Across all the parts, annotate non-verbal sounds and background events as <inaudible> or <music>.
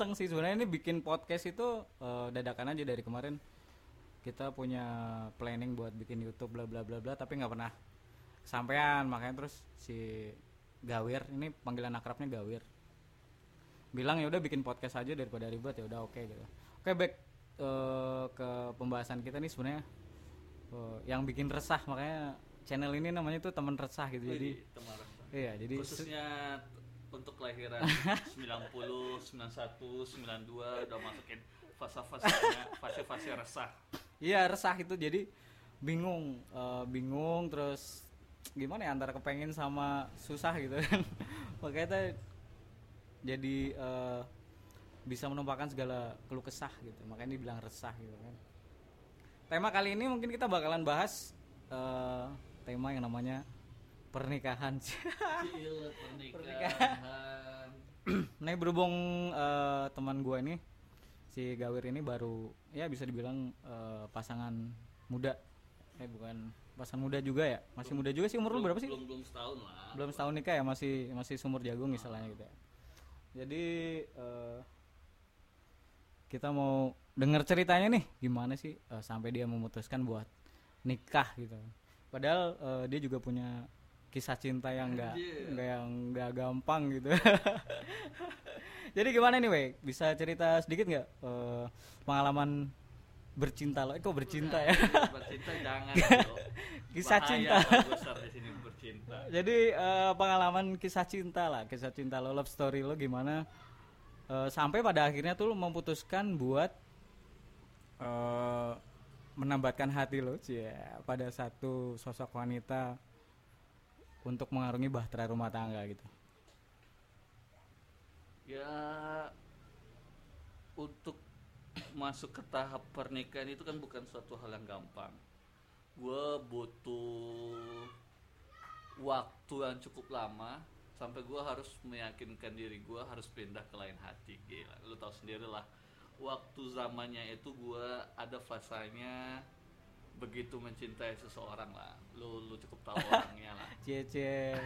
iseng sih. Sebenarnya ini bikin podcast itu eh, dadakan aja dari kemarin. Kita punya planning buat bikin YouTube bla bla bla bla tapi nggak pernah sampean makanya terus si Gawir ini panggilan akrabnya Gawir. Bilang ya udah bikin podcast aja daripada ribet. Ya udah oke gitu. Oke back eh, ke pembahasan kita nih sebenarnya. Eh, yang bikin resah makanya channel ini namanya tuh teman resah gitu. Jadi teman rasa. iya jadi khususnya untuk kelahiran 90, 91, 92 udah masukin fase-fasenya fase-fase resah. Iya resah itu jadi bingung, eh, bingung terus gimana ya antara kepengen sama susah gitu kan. <laughs> Makanya kita jadi eh, bisa menumpahkan segala keluh kesah gitu. Makanya dibilang resah gitu kan. Tema kali ini mungkin kita bakalan bahas eh, tema yang namanya pernikahan. <laughs> Cil, pernikahan. nah berhubung eh, teman gue ini si Gawir ini baru ya bisa dibilang eh, pasangan muda eh bukan pasangan muda juga ya masih muda juga sih umur lu berapa sih Belum belum setahun lah. belum setahun nikah ya masih masih sumur jagung istilahnya gitu ya jadi eh, kita mau dengar ceritanya nih gimana sih eh, sampai dia memutuskan buat nikah gitu padahal eh, dia juga punya kisah cinta yang enggak enggak yang enggak gampang gitu. <laughs> Jadi gimana nih Wei? Bisa cerita sedikit nggak eh, pengalaman bercinta lo? Eh, kok bercinta ya? Bercinta jangan. <laughs> Kisah Bahaya cinta. di sini bercinta. Jadi eh, pengalaman kisah cinta lah, kisah cinta lo, love story lo gimana? Eh, sampai pada akhirnya tuh lo memutuskan buat eh, menambatkan hati lo, cie, pada satu sosok wanita untuk mengarungi bahtera rumah tangga gitu. Ya untuk masuk ke tahap pernikahan itu kan bukan suatu hal yang gampang. Gue butuh waktu yang cukup lama sampai gue harus meyakinkan diri gue harus pindah ke lain hati gila lu tahu sendiri lah waktu zamannya itu gue ada fasanya begitu mencintai seseorang lah lu lu cukup tahu <laughs> orangnya lah cie. <laughs>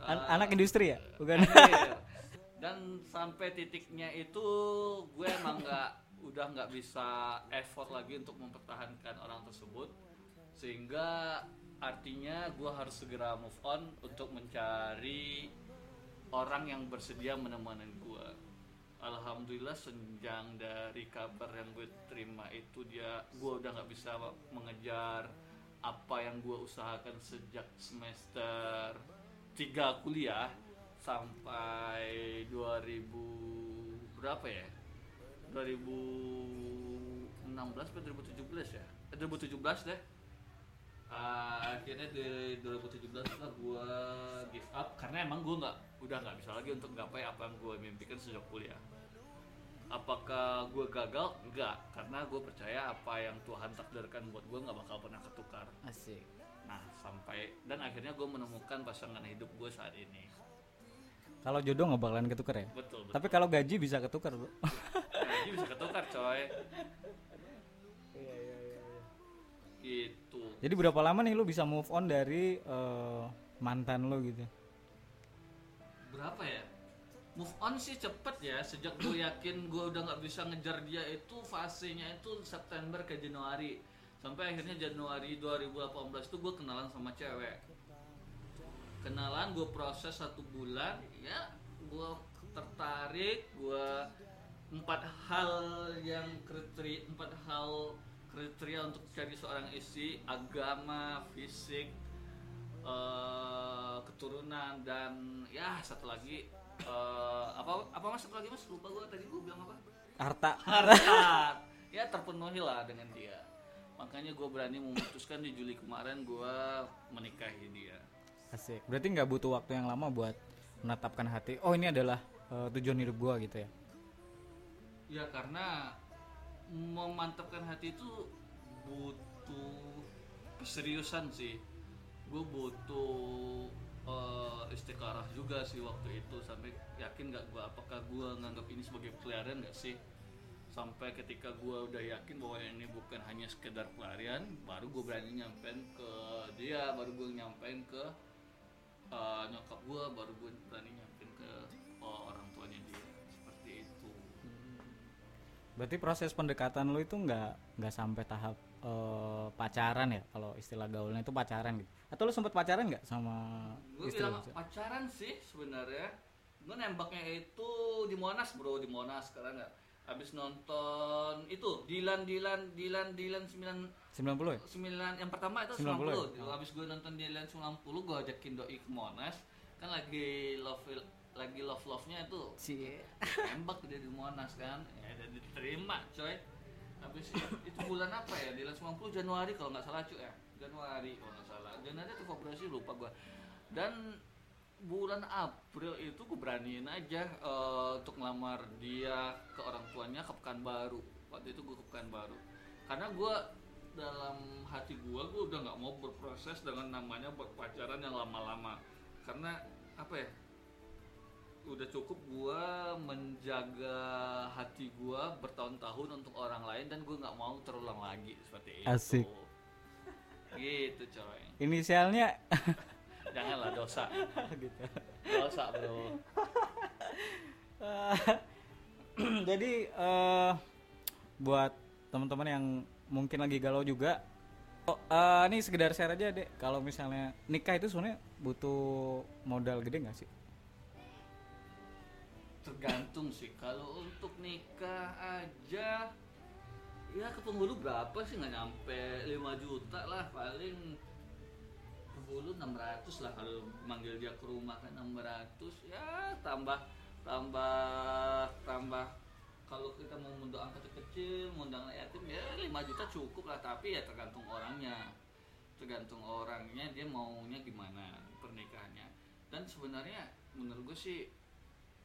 An- Ah. anak industri ya, bukan? Anjir. <laughs> dan sampai titiknya itu gue emang nggak udah nggak bisa effort lagi untuk mempertahankan orang tersebut sehingga artinya gue harus segera move on untuk mencari orang yang bersedia menemani gue Alhamdulillah senjang dari kabar yang gue terima itu dia gue udah nggak bisa mengejar apa yang gue usahakan sejak semester 3 kuliah sampai 2000 berapa ya? 2016 atau 2017 ya? Eh, 2017 deh. Ah, akhirnya di 2017 lah gue give up karena emang gue nggak udah nggak bisa lagi untuk gapai apa yang gue mimpikan sejak kuliah apakah gue gagal enggak karena gue percaya apa yang Tuhan takdirkan buat gue nggak bakal pernah ketukar Asik. nah sampai dan akhirnya gue menemukan pasangan hidup gue saat ini Kalau jodoh nggak bakalan ketukar ya. betul betul Tapi kalau gaji bisa ketukar, Bro. Gaji bisa ketukar coy gitu Jadi berapa lama nih lu bisa move on dari eh, mantan lu gitu? Berapa ya? Move on sih cepet ya sejak gue yakin gue udah nggak bisa ngejar dia itu fasenya itu September ke Januari. Sampai akhirnya Januari 2018 itu gue kenalan sama cewek. Kenalan gue proses satu bulan ya gue tertarik gue empat hal yang kriteria empat hal kriteria untuk cari seorang istri agama fisik eh, keturunan dan ya satu lagi eh, apa apa mas satu lagi mas lupa gue tadi gue bilang apa Harta. harta <laughs> ya terpenuhi lah dengan dia makanya gue berani memutuskan di Juli kemarin gue menikahi dia Asik. Berarti nggak butuh waktu yang lama buat menetapkan hati. Oh ini adalah eh, tujuan hidup gua gitu ya. ya karena memantapkan hati itu butuh keseriusan sih gue butuh eh, istiqarah juga sih waktu itu. Sampai yakin nggak gue apakah gue nganggap ini sebagai pelarian nggak sih? Sampai ketika gue udah yakin bahwa ini bukan hanya sekedar pelarian baru gue berani nyampein ke dia baru gue nyampein ke eh, nyokap gue baru gue berani nyampein ke oh, orang tuanya dia. Seperti Berarti proses pendekatan lu itu nggak nggak sampai tahap eh, pacaran ya kalau istilah gaulnya itu pacaran gitu. Atau lu sempet pacaran nggak sama gue istri lu? bilang pacaran sih sebenarnya gue nembaknya itu di Monas bro di Monas sekarang nggak habis nonton itu Dilan Dilan Dilan Dilan 9 90 ya? 9 yang pertama itu 90 ya? 90, habis gue nonton Dilan 90 gue ajakin doi ke Monas kan lagi love lagi love love nya itu Cie. tembak dia di Monas kan ya dan diterima coy habis itu, bulan apa ya? Dilan 90 Januari kalau nggak salah cuy ya? Januari kalau nggak salah. Januari atau Februari lupa gua. Dan bulan April itu gue beraniin aja eh, untuk ngelamar dia ke orang tuanya ke Pekanbaru. Waktu itu gue ke Pekanbaru. Karena gue dalam hati gue gue udah nggak mau berproses dengan namanya berpacaran yang lama-lama. Karena apa ya udah cukup gua menjaga hati gua bertahun-tahun untuk orang lain dan gua nggak mau terulang lagi seperti itu Asik. gitu coy Inisialnya <laughs> janganlah dosa <laughs> gitu. dosa bro <clears throat> Jadi eh buat teman-teman yang mungkin lagi galau juga Oh, eh, ini sekedar share aja deh. Kalau misalnya nikah itu sebenarnya butuh modal gede nggak sih? Tergantung sih. Kalau untuk nikah aja ya ke penghulu berapa sih? Nggak nyampe 5 juta lah paling penghulu 600 lah kalau manggil dia ke rumah kan 600 ya tambah tambah tambah. Kalau kita mau mengundang angka kecil mengundang yatim ya 5 juta cukup lah. Tapi ya tergantung orangnya. Tergantung orangnya dia maunya gimana pernikahannya. Dan sebenarnya menurut gue sih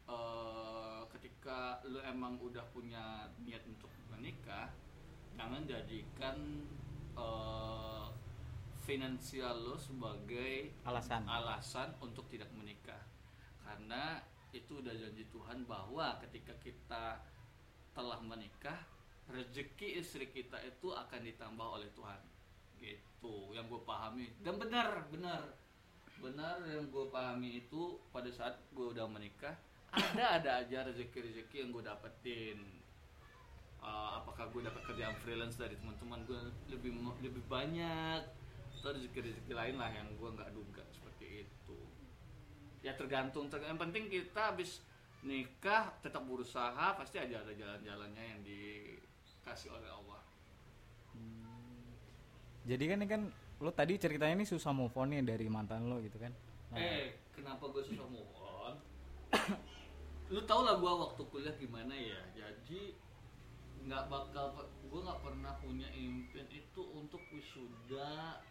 eh, ketika lu emang udah punya niat untuk menikah jangan jadikan eh, finansial lo sebagai Alasan. alasan untuk tidak menikah. Karena itu udah janji Tuhan bahwa ketika kita telah menikah rezeki istri kita itu akan ditambah oleh Tuhan. Gitu yang gue pahami. Dan benar benar. Benar yang gue pahami itu pada saat gue udah menikah ada ada aja rezeki rezeki yang gue dapetin. Eh, apakah gue dapat kerjaan freelance dari teman-teman gue lebih lebih banyak. Atau rezeki rezeki lain lah yang gue nggak duga seperti itu. Ya tergantung. Ter- yang penting kita habis nikah tetap berusaha pasti aja ada jalan-jalannya yang dikasih oleh Allah. Jadi kan ini kan lo tadi ceritanya ini susah move on nih dari mantan lo gitu kan. Nah, eh kenapa gue susah move on lu tau lah gue waktu kuliah gimana ya? Jadi nggak bakal gue nggak pernah punya impian itu untuk wisuda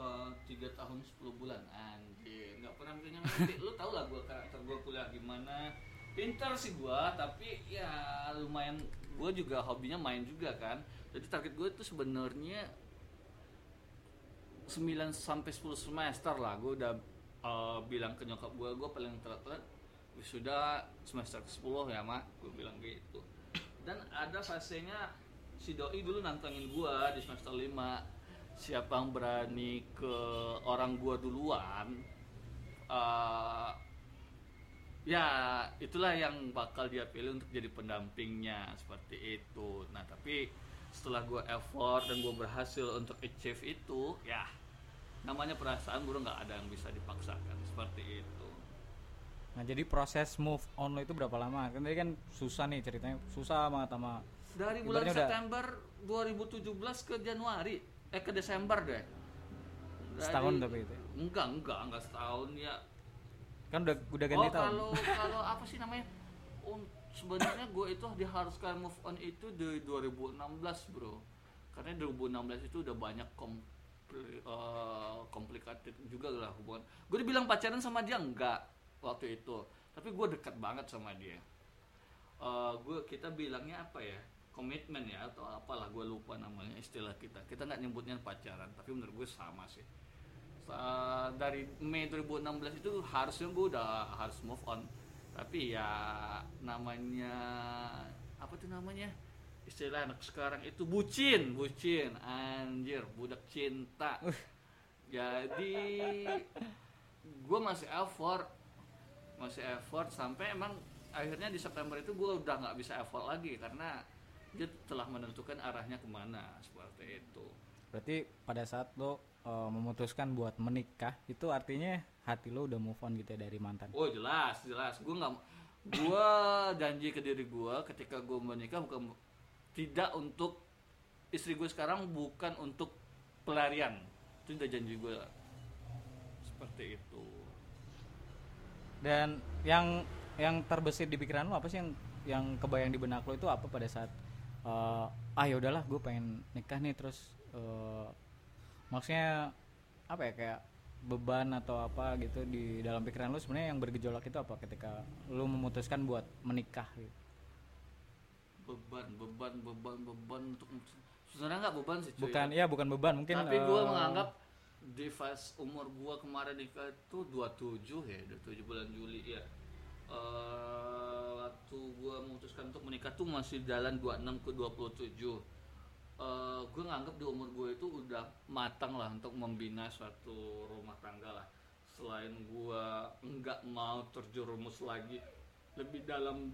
eh, tiga tahun 10 bulan. Anjir nggak pernah punya mimpi. Lu tau lah gue karakter gue kuliah gimana. Pintar sih gue tapi ya lumayan gue juga hobinya main juga kan. Jadi target gue itu sebenarnya 9 sampai 10 semester lah. Gue udah uh, bilang ke nyokap gue gue paling telat-telat wisuda semester ke 10 ya mak gue bilang gitu. Dan ada fasenya si doi dulu nantangin gue di semester 5 siapa yang berani ke orang gue duluan uh, ya itulah yang bakal dia pilih untuk jadi pendampingnya seperti itu. Nah tapi setelah gue effort dan gue berhasil untuk achieve itu ya namanya perasaan bro nggak ada yang bisa dipaksakan seperti itu Nah jadi proses move on lo itu berapa lama? Kan tadi kan susah nih ceritanya, susah banget sama dari bulan Ibaratnya udah- September 2017 ke Januari. Eh ke Desember deh. Dari- Setahun tapi itu ya? enggak enggak enggak setahun ya. Kan udah udah ganti oh tahun. kalau <laughs> kalau apa sih namanya? Un- sebenarnya gue itu diharuskan move on itu dari 2016 bro. Karena 2016 itu udah banyak kompli, eh, complicated juga lah hubungan. Gue dibilang pacaran sama dia enggak waktu itu. Tapi gue dekat banget sama dia. Eh, gue kita bilangnya apa ya? Komitmen ya atau apalah gue lupa namanya istilah kita. Kita nggak nyebutnya pacaran tapi menurut gue sama sih. Sa- dari Mei 2016 itu harusnya gue udah harus move on. Tapi ya namanya apa tuh namanya? Istilah anak sekarang itu bucin bucin. Anjir budak cinta. Jadi gue masih effort masih effort sampai emang akhirnya di September itu gue udah nggak bisa effort lagi karena dia telah menentukan arahnya ke mana seperti itu. Berarti pada saat lo uh, memutuskan buat menikah itu artinya hati lo udah move on gitu ya dari mantan? Oh jelas jelas. Gue nggak gue janji ke diri gue ketika gue menikah bukan tidak untuk istri gue sekarang bukan untuk pelarian. Itu udah janji gue seperti itu dan yang yang terbesit di pikiran lo apa sih yang yang kebayang di benak lo itu apa pada saat uh, ah ya udahlah gue pengen nikah nih terus uh, maksudnya apa ya kayak beban atau apa gitu di dalam pikiran lu sebenarnya yang bergejolak itu apa ketika lu memutuskan buat menikah gitu? Beban beban beban beban untuk sebenarnya nggak beban sih cuy. Bukan ya bukan beban mungkin tapi gue uh, menganggap di fase umur gue kemarin nikah itu 27 ya 27 bulan Juli ya. Uh, waktu gue memutuskan untuk menikah tuh masih jalan 26 ke 27 uh, gue nganggap di umur gue itu udah matang lah untuk membina suatu rumah tangga lah. Selain gue nggak mau terjerumus lagi lebih dalam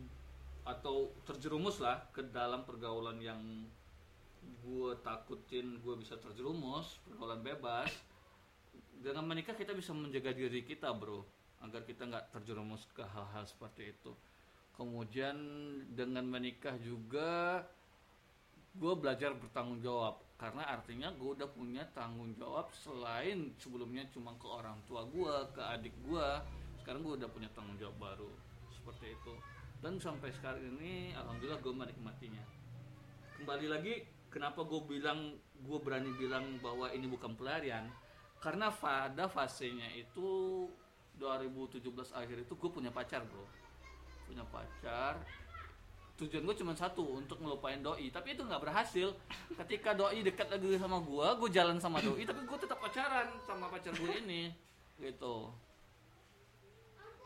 atau terjerumus lah ke dalam pergaulan yang gue takutin gue bisa terjerumus pergaulan bebas dengan menikah kita bisa menjaga diri kita bro. Agar kita nggak terjerumus ke hal-hal seperti itu. Kemudian dengan menikah juga gue belajar bertanggung jawab. Karena artinya gue udah punya tanggung jawab selain sebelumnya cuma ke orang tua gue ke adik gue sekarang gue udah punya tanggung jawab baru. Seperti itu. Dan sampai sekarang ini alhamdulillah gue menikmatinya. Kembali lagi kenapa gue bilang gue berani bilang bahwa ini bukan pelarian karena pada fasenya itu 2017 akhir itu gue punya pacar bro. Punya pacar. Tujuan gue cuma satu untuk ngelupain doi. Tapi itu nggak berhasil. Ketika doi dekat lagi sama gue gue jalan sama doi tapi gue tetap pacaran sama pacar gue ini gitu.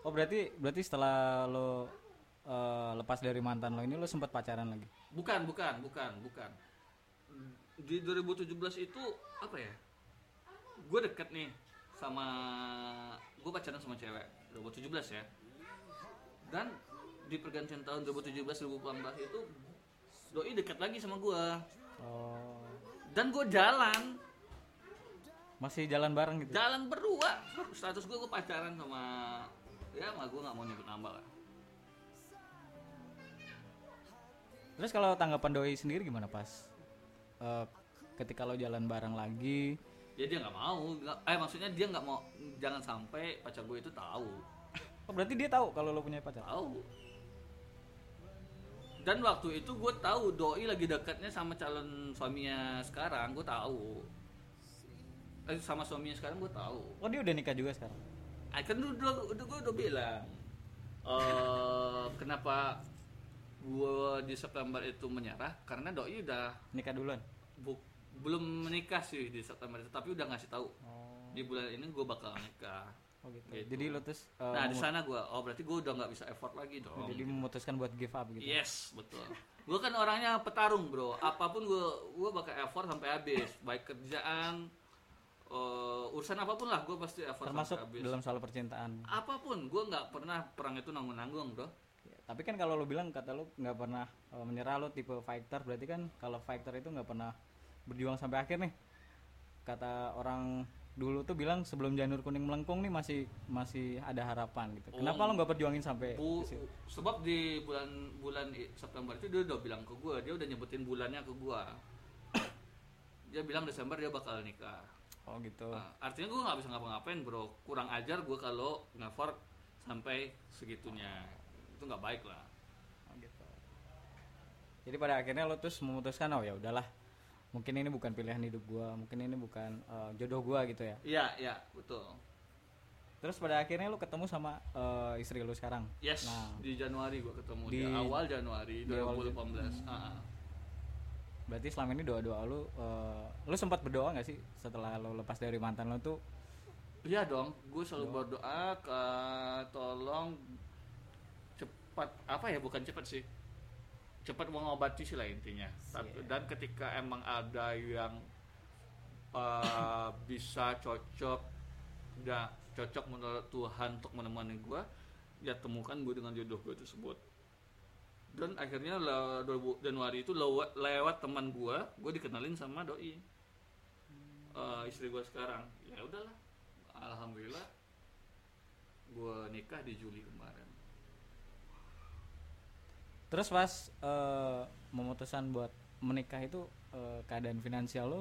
Oh berarti berarti setelah lo uh, lepas dari mantan lo ini lo sempat pacaran lagi? Bukan bukan bukan bukan. Di 2017 itu apa ya gue deket nih sama gue pacaran sama cewek 2017 ya. Dan di pergantian tahun 2017 2018 itu doi deket lagi sama gue oh. Dan gue jalan. Masih jalan bareng gitu? Jalan berdua. Status gue gue pacaran sama ya sama gue nggak mau nyebut nama lah. Terus kalau tanggapan doi sendiri gimana pas Eh, ketika lo jalan bareng lagi ya dia nggak mau. Nggak- eh maksudnya dia nggak mau jangan sampai pacar gue itu tahu. Oh berarti dia tahu kalau lo punya pacar? Tahu. Dan waktu itu gue tahu doi lagi dekatnya sama calon suaminya sekarang gue tahu. Eh, sama suaminya sekarang gue tahu. Oh dia udah nikah juga sekarang? Ah, kan udah udah gue udah bilang eh <laughs> kenapa gue di September itu menyerah? Karena doi udah nikah duluan? bu- belum menikah sih di September itu tapi udah ngasih tahu. Oh, di bulan ini gue bakal nikah oh gitu. Gitu. jadi lo terus eh, nah di sana gue oh berarti gue udah nggak bisa effort lagi dong. Jadi memutuskan buat give up gitu. Yes betul. Gue kan orangnya petarung bro. Apa pun gue gue bakal effort sampai habis. Baik kerjaan eh, urusan apa pun lah gue pasti effort termasuk sampai habis. dalam soal percintaan. Apa pun gue nggak pernah perang itu nanggung nanggung bro. Ya, tapi kan kalau lo bilang kata lo nggak pernah eh, menyerah lo tipe fighter berarti kan kalau fighter itu nggak pernah berjuang sampai akhir nih. Kata orang dulu tuh bilang sebelum janur kuning melengkung nih masih masih ada harapan gitu. Kenapa Oh. lo nggak perjuangin sampai Bu, sebab di bulan bulan September itu dia udah bilang ke gue dia udah nyebutin bulannya ke gue <coughs> dia bilang Desember dia bakal nikah. Oh gitu. Nah, artinya gue nggak bisa ngapa-ngapain bro. Kurang ajar gue kalau ngeffort sampai segitunya. Itu nggak baik lah. Oh, gitu. Jadi pada akhirnya lo terus memutuskan oh ya udahlah. Mungkin ini bukan pilihan hidup gua, mungkin ini bukan eh, jodoh gua gitu ya. iya iya betul Terus pada akhirnya lo ketemu sama eh, istri lo sekarang. yes Nah. di Januari gue ketemu di, Di- awal Januari di awal 2018 ah. Berarti selama ini doa-doa lo eh, lo sempat berdoa nggak sih setelah lo lepas dari mantan lo tuh? Iya dong, gue selalu berdoa ke tolong cepat apa ya bukan cepat sih, cepat mengobati sih lah intinya. Tapi- Dan ketika emang ada yang uh, <coughs> bisa cocok, dan cocok menurut Tuhan untuk menemani gue, ya temukan gue dengan jodoh gue tersebut. dan akhirnya le- 2000 Januari itu lewat, lewat teman gua gua dikenalin sama doi Eh, istri gua sekarang ya udahlah alhamdulillah gua nikah di Juli kemarin Terus pas eh, memutuskan buat menikah itu eh, keadaan finansial lo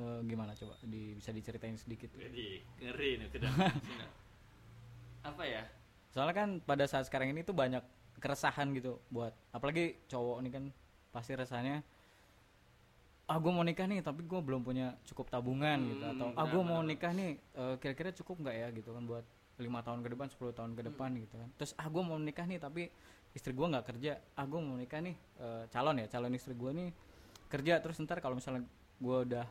eh, gimana? Coba di, bisa diceritain sedikit. jadi ngeri nih kedang <laughs> apa ya? Soalnya kan pada saat sekarang ini tuh banyak keresahan gitu buat apalagi cowok nih kan pasti rasanya ah gue mau nikah nih tapi gue belum punya cukup tabungan gitu. Hmm, atau ah gue mau nikah nih eh, kira-kira cukup nggak ya? Gitu kan buat lima tahun ke depan 10 tahun ke depan gitu kan. Terus ah gue mau nikah nih tapi istri gue nggak kerja ah gue mau nikah nih eh, calon ya calon istri gue nih kerja terus ntar kalau misalnya gue udah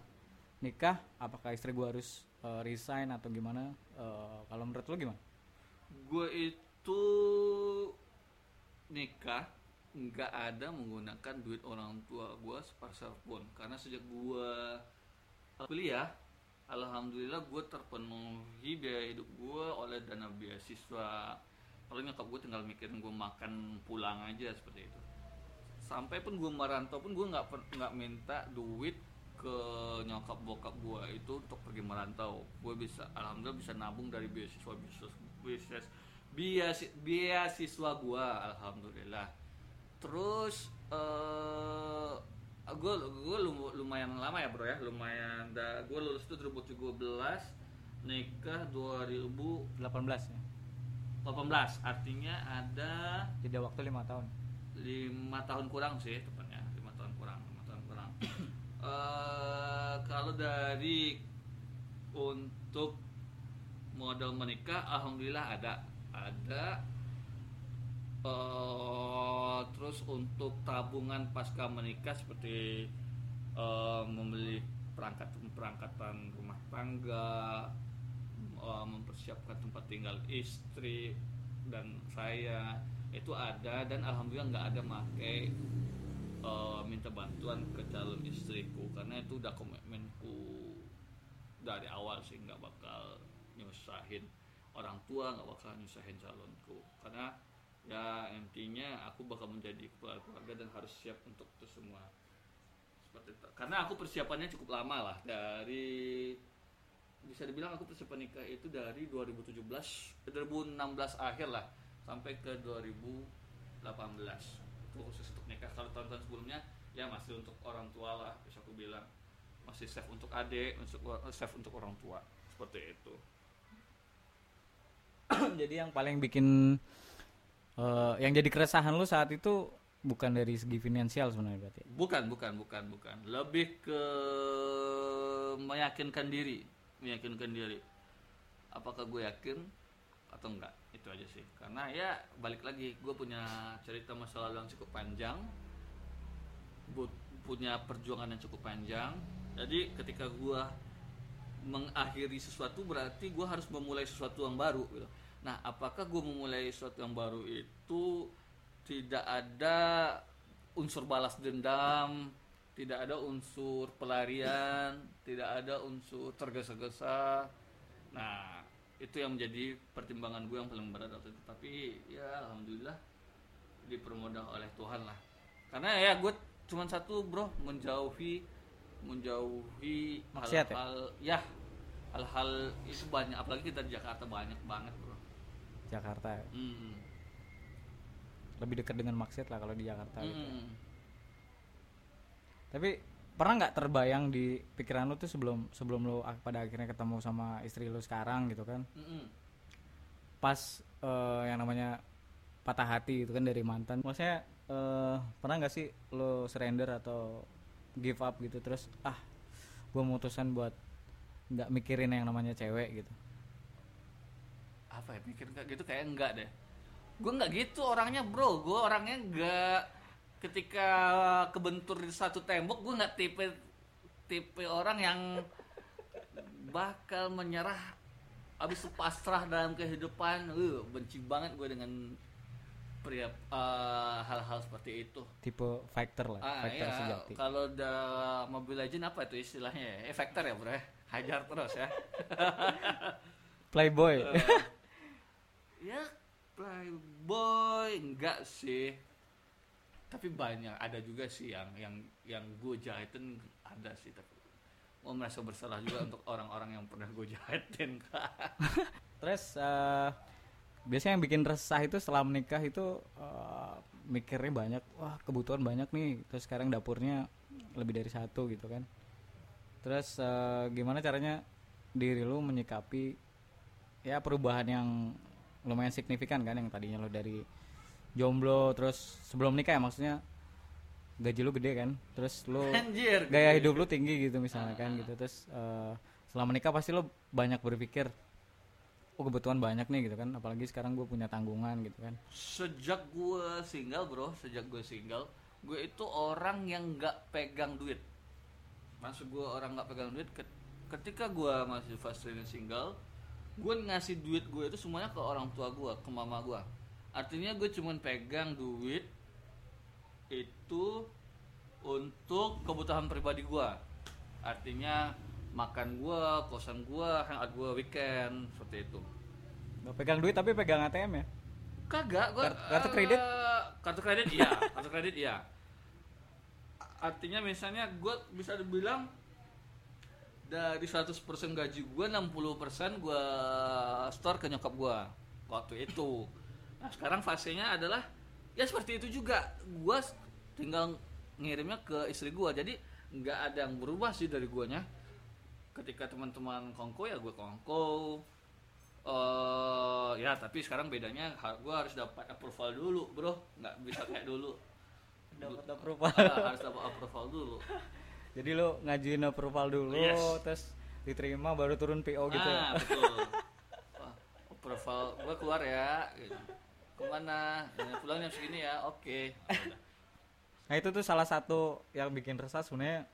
nikah apakah istri gue harus eh, resign atau gimana? Eh, kalau menurut lo gimana? Gue itu nikah nggak ada menggunakan duit orang tua gue sepeser pun karena sejak gue kuliah alhamdulillah gue terpenuhi biaya hidup gue oleh dana beasiswa kalau nyokap gue tinggal mikirin gue makan pulang aja seperti itu. Sampai pun gue merantau pun gue nggak nggak minta duit ke nyokap bokap gue itu untuk pergi merantau. Gue bisa alhamdulillah bisa nabung dari beasiswa beasiswa beasiswa beasiswa, gue alhamdulillah. Terus eh gue gue lumayan lama ya bro ya. Lumayan gue lulus itu 2017 nikah 2018 18 ya artinya ada jeda waktu lima tahun. lima tahun kurang sih tepatnya. Lima tahun kurang lima tahun kurang. <clears throat> Eh, kalau dari untuk modal menikah alhamdulillah ada. Ada. Eh, terus untuk tabungan pasca menikah seperti eh, membeli perangkat perangkatan rumah tangga eh, mempersiapkan tempat tinggal istri dan saya itu ada dan alhamdulillah nggak ada pakai eh, minta bantuan ke calon istriku karena itu udah komitmenku dari awal sih nggak bakal nyusahin orang tua nggak bakal nyusahin calonku. Karena ya intinya aku bakal menjadi kepala keluarga dan harus siap untuk itu semua. Karena aku persiapannya cukup lama lah dari bisa dibilang aku persiapan nikah itu dari 2017 eh, 2016 akhir lah sampai ke 2018 itu khusus untuk nikah. Kalau tahun-tahun sebelumnya ya masih untuk orang tua lah bisa aku bilang. Masih save untuk adik untuk save untuk orang tua. Seperti itu. <clears throat> Jadi yang paling bikin eh, yang jadi keresahan lu saat itu bukan dari segi finansial sebenarnya berarti? Bukan bukan bukan bukan. Lebih ke meyakinkan diri meyakinkan diri. Apakah gue yakin atau enggak? Itu aja sih. Karena ya balik lagi gue punya cerita masa lalu yang cukup panjang. Bu- punya perjuangan yang cukup panjang. Jadi ketika gue mengakhiri sesuatu berarti gue harus memulai sesuatu yang baru gitu. Nah, apakah gue memulai sesuatu yang baru itu tidak ada unsur balas dendam, tidak ada unsur pelarian, tidak ada unsur tergesa-gesa. Nah, itu yang menjadi pertimbangan gue yang paling berat waktu itu. Tapi ya alhamdulillah dipermudah oleh Tuhan lah. Karena ya gue cuman satu bro menjauhi menjauhi Maksiat ya? hal-hal ya hal-hal itu banyak apalagi kita di Jakarta banyak banget bro Jakarta ya. Hmm. lebih dekat dengan maksud lah kalau di Jakarta gitu. Tapi pernah nggak terbayang di pikiran lu tuh sebelum sebelum lu pada akhirnya ketemu sama istri lu sekarang gitu kan? Hmm. pas eh, yang namanya patah hati itu kan dari mantan. Maksudnya eh, pernah nggak sih lo surrender atau give up gitu? Terus ah gue memutuskan buat nggak mikirin yang namanya cewek gitu. Apa ya mikir kayak gitu? Kayak enggak deh. Gue nggak gitu orangnya bro. Gue orangnya nggak ketika kebentur di satu tembok gue nggak tipe tipe orang yang bakal menyerah abis itu pasrah dalam kehidupan. Uh, benci banget gue dengan pria eh, hal-hal seperti itu. Tipe fighter lah Ah fighter iya, sejati. kalau udah Mobile Legend apa itu istilahnya ya? Eh, Vector ya bro ya? Hajar terus ya. <laughs> Playboy. Ya playboy. Enggak sih tapi banyak ada juga sih yang yang yang gue jahitin ada sih tapi gue merasa bersalah juga untuk orang-orang yang pernah gue jahitin <laughs> Terus eh, biasanya yang bikin resah itu setelah menikah itu eh, mikirnya banyak, wah kebutuhan banyak nih. Terus sekarang dapurnya lebih dari satu gitu kan. Terus eh, gimana caranya diri lu menyikapi ya perubahan yang lumayan signifikan kan yang tadinya lo dari jomblo terus sebelum nikah ya maksudnya gaji lu gede kan? Terus lu <laughs> anjir gaya hidup lu tinggi gitu misalnya kan gitu. Terus eh, setelah menikah pasti lu banyak berpikir oh kebutuhan banyak nih gitu kan. Apalagi sekarang gue punya tanggungan gitu kan. Sejak gue single bro sejak gue single gue itu orang yang nggak pegang duit. Maksud gue orang nggak pegang duit ket- ketika gue masih fase single gue ngasih duit gue itu semuanya ke orang tua gue ke mama gue artinya gue cuman pegang duit itu untuk kebutuhan pribadi gue artinya makan gue kosan gue hangout gue weekend seperti itu Gak pegang duit tapi pegang ATM ya Kagak, gua Kart- kartu kredit? eh, kartu kredit iya, kartu kredit iya. Artinya misalnya gua bisa dibilang dari 100% gaji gua 60% gua store ke nyokap gua waktu itu. Nah, sekarang fasenya adalah ya seperti itu juga. Gua tinggal ngirimnya ke istri gua. Jadi nggak ada yang berubah sih dari guanya. Ketika teman-teman kongko ya gua kongko, eh ya tapi sekarang bedanya gue harus dapat approval dulu bro nggak bisa kayak dulu dapat approval Ah, harus dapat approval dulu <laughs> jadi lu ngajuin approval dulu Yes. terus diterima baru turun PO gitu ya ah betul <laughs> Wah, approval gue keluar ya gitu. Ke mana Ya, pulang jam segini ya oke Udah. Nah itu tuh salah satu yang bikin resah sebenarnya.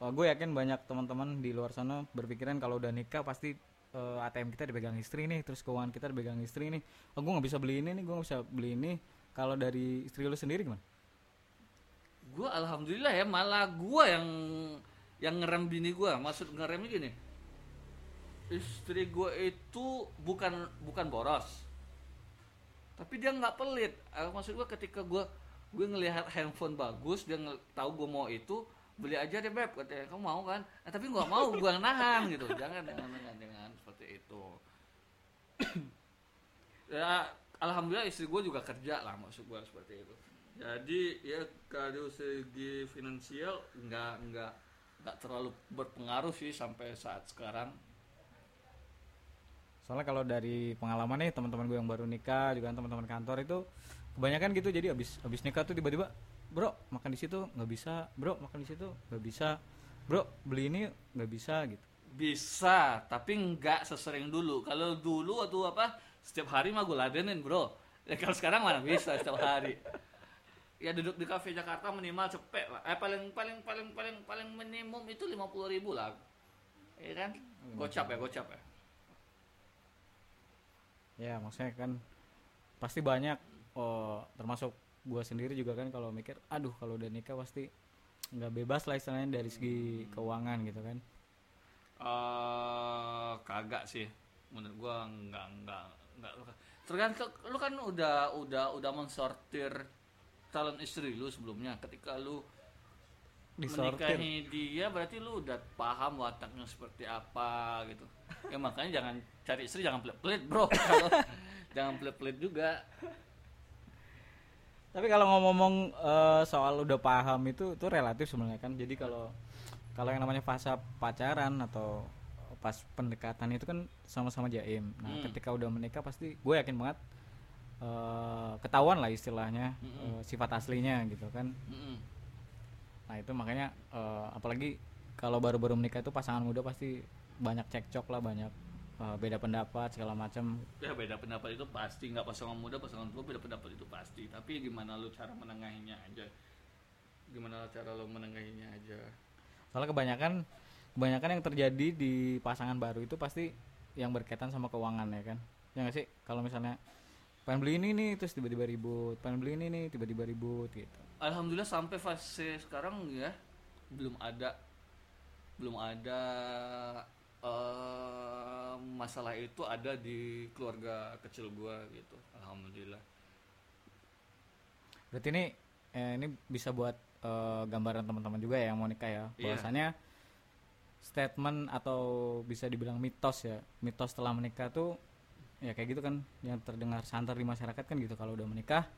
gue yakin banyak teman-teman di luar sana berpikiran kalau udah nikah pasti eh, ATM kita dipegang istri nih, terus keuangan kita dipegang istri nih. Oh gue nggak bisa beli ini nih, gue nggak bisa beli ini. Kalau dari istri lu sendiri gimana? gue alhamdulillah ya malah gue yang yang ngerem bini gue maksud ngeremnya gini istri gue itu bukan bukan boros tapi dia nggak pelit. Eh, maksud gue ketika gue gue ngelihat handphone bagus dia tahu gue mau itu beli aja deh beb katanya. Kamu mau kan? Eh, tapi gue mau gue nahan gitu. Jangan jangan jangan jangan seperti itu. <clears throat> Ya alhamdulillah istri gue juga kerja lah maksud gue seperti itu. Jadi ya kalau segi finansial nggak nggak nggak terlalu berpengaruh sih sampai saat sekarang Soalnya kalau dari pengalaman nih teman-teman gue yang baru nikah juga teman-teman kantor itu kebanyakan gitu jadi abis abis nikah tuh tiba-tiba bro makan di situ nggak bisa bro makan di situ nggak bisa bro beli ini nggak bisa gitu. Bisa tapi nggak sesering dulu. Kalau dulu atau apa setiap hari mah gue ladenin bro. Ya kalau sekarang mana bisa setiap hari. Ya duduk di kafe Jakarta minimal cepet lah. Eh paling paling paling paling paling minimum itu lima puluh ribu lah. Ya kan? Gocap ya gocap ya ya maksudnya kan pasti banyak oh, termasuk gue sendiri juga kan kalau mikir aduh kalau udah nikah pasti nggak bebas lah istilahnya dari segi keuangan gitu kan. Eh kagak sih. Menurut gua nggak nggak nggak tergantung lu kan udah udah udah mensortir calon istri lu sebelumnya. Ketika lu disortir. Menikahi dia berarti lu udah paham wataknya seperti apa gitu. Ya makanya jangan cari istri jangan pelit-pelit bro. <laughs> Kalau- jangan pelit-pelit juga. Tapi kalau ngomong eh, soal udah paham itu itu relatif sebenarnya kan. Jadi kalau kalau yang namanya fase pacaran atau pas pendekatan itu kan sama-sama jaim. Nah Hmm. ketika udah menikah pasti gue yakin banget eh, ketahuan lah istilahnya Mm-mm. eh, sifat aslinya gitu kan. Mm-mm. Nah itu makanya eh, apalagi kalau baru-baru menikah itu pasangan muda pasti banyak cekcok lah, banyak eh, beda pendapat segala macam. ya beda pendapat itu pasti nggak pasangan muda pasangan tua beda pendapat itu pasti tapi gimana lu cara menengahinya aja gimana cara lu menengahinya aja Soalnya kebanyakan kebanyakan yang terjadi di pasangan baru itu pasti yang berkaitan sama keuangan ya kan. Ya nggak sih? Kalau misalnya pengen beli ini nih terus tiba-tiba ribut, pengen beli ini nih tiba-tiba ribut gitu. Alhamdulillah sampai fase sekarang ya belum ada belum ada eh, masalah itu ada di keluarga kecil gua gitu. Alhamdulillah. Berarti ini eh, ini bisa buat eh, gambaran teman-teman juga ya yang mau nikah ya Iya. bahwasanya statement atau bisa dibilang mitos ya mitos setelah menikah tuh ya kayak gitu kan yang terdengar santer di masyarakat kan gitu kalau udah menikah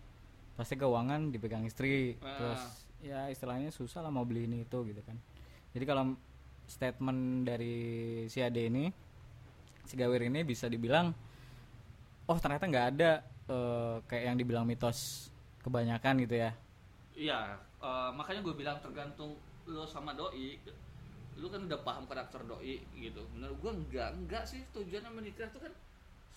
pasti keuangan dipegang istri Ah. terus ya istilahnya susah lah mau beli ini itu gitu kan jadi kalau statement dari si Ade ini si Gawir ini bisa dibilang oh ternyata nggak ada eh, kayak yang dibilang mitos kebanyakan gitu ya Iya, eh, makanya gue bilang tergantung lo sama doi. Lu kan udah paham karakter doi gitu. Menurut gue enggak, enggak sih tujuannya menikah tuh kan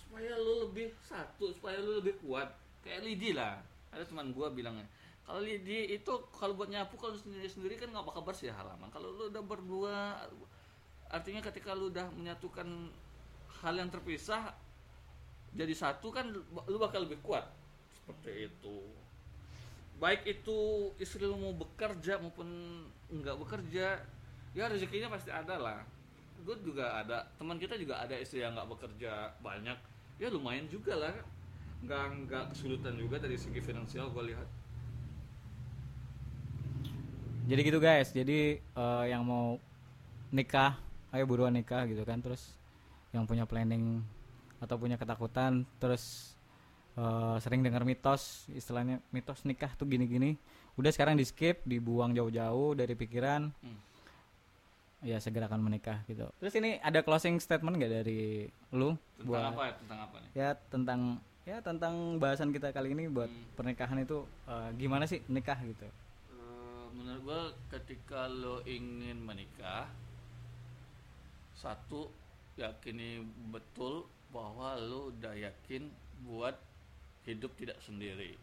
supaya lo lebih satu, supaya lo lebih kuat. Kayak Lidi lah. Ada teman gue bilangnya. Kalau Lidi itu kalau buat nyapu kalau sendiri sendiri kan nggak bakal bersih halaman. Kalau lo udah berdua, artinya ketika lo udah menyatukan hal yang terpisah jadi satu kan lu bakal lebih kuat seperti itu baik itu istri lu mau bekerja maupun nggak bekerja ya rezekinya pasti ada lah gue juga ada teman kita juga ada istri yang nggak bekerja banyak ya lumayan juga lah. Nggak nggak kesulitan juga dari segi finansial gue lihat. Jadi gitu guys. Jadi eh, yang mau nikah ayo buruan nikah gitu kan. Terus yang punya planning atau punya ketakutan terus eh, sering dengar mitos istilahnya mitos nikah tuh gini-gini. Udah sekarang di skip dibuang jauh-jauh dari pikiran. Hmm. Ya segerakan menikah gitu. Terus ini ada closing statement nggak dari lu tentang buat apa ya? Tentang apa nih? Ya tentang ya tentang bahasan kita kali ini buat Hmm. pernikahan itu eh, gimana sih nikah gitu? Eh, menurut gue ketika lo ingin menikah satu yakini betul bahwa lo udah yakin buat hidup tidak sendiri.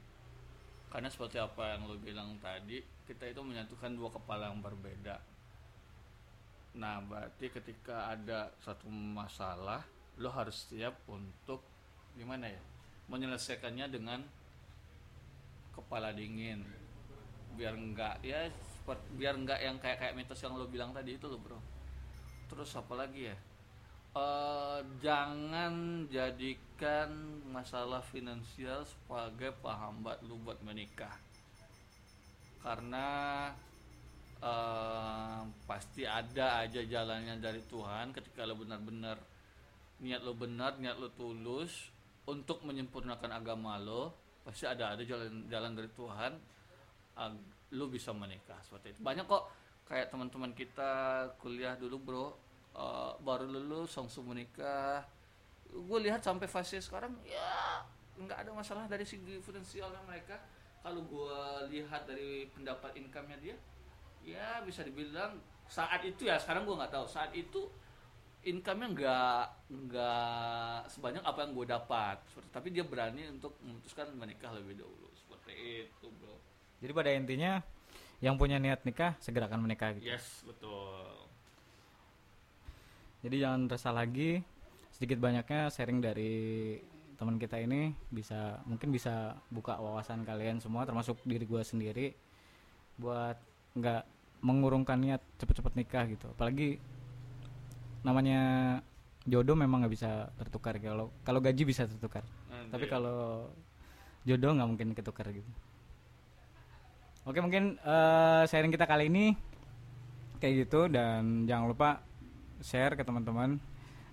Karena seperti apa yang lo bilang tadi kita itu menyatukan dua kepala yang berbeda nah berarti ketika ada satu masalah lo harus siap untuk gimana ya menyelesaikannya dengan kepala dingin. Biar enggak ya biar enggak yang kayak kayak mitos yang lo bilang tadi itu lo bro. Terus apa lagi ya? Eh, jangan jadikan masalah finansial sebagai penghambat lu buat menikah. Karena eh, pasti ada aja jalannya dari Tuhan ketika lo benar-benar niat lo benar niat lo tulus untuk menyempurnakan agama lo pasti ada ada jalan jalan dari Tuhan ag- lu bisa menikah seperti itu. Banyak kok kayak teman-teman kita kuliah dulu bro. Eh, baru lulus langsung menikah. Gue lihat sampai fase sekarang ya nggak ada masalah dari segi finansialnya mereka. Kalau gue lihat dari pendapat income-nya dia ya bisa dibilang saat itu ya sekarang gue nggak tahu. Saat itu income-nya nggak nggak sebanyak apa yang gue dapat. Seperti- tapi dia berani untuk memutuskan menikah lebih dahulu. Seperti itu bro. Jadi pada intinya yang punya niat nikah segerakan menikah gitu. yes betul. Jadi jangan resah lagi. Sedikit banyaknya sharing dari teman kita ini. Bisa mungkin bisa buka wawasan kalian semua termasuk diri gua sendiri. Buat nggak mengurungkan niat cepet-cepet nikah gitu. Apalagi namanya jodoh memang nggak bisa tertukar kalau kalau gaji bisa tertukar. Nanti Tapi kalau jodoh nggak mungkin ketukar gitu. Oke mungkin eh, sharing kita kali ini kayak gitu dan jangan lupa share ke teman-teman.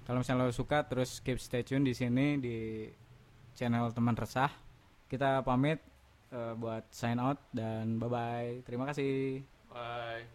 Kalau misalnya lo suka terus keep stay tune di sini di channel teman resah. Kita pamit eh, buat sign out dan bye bye. Terima kasih. Bye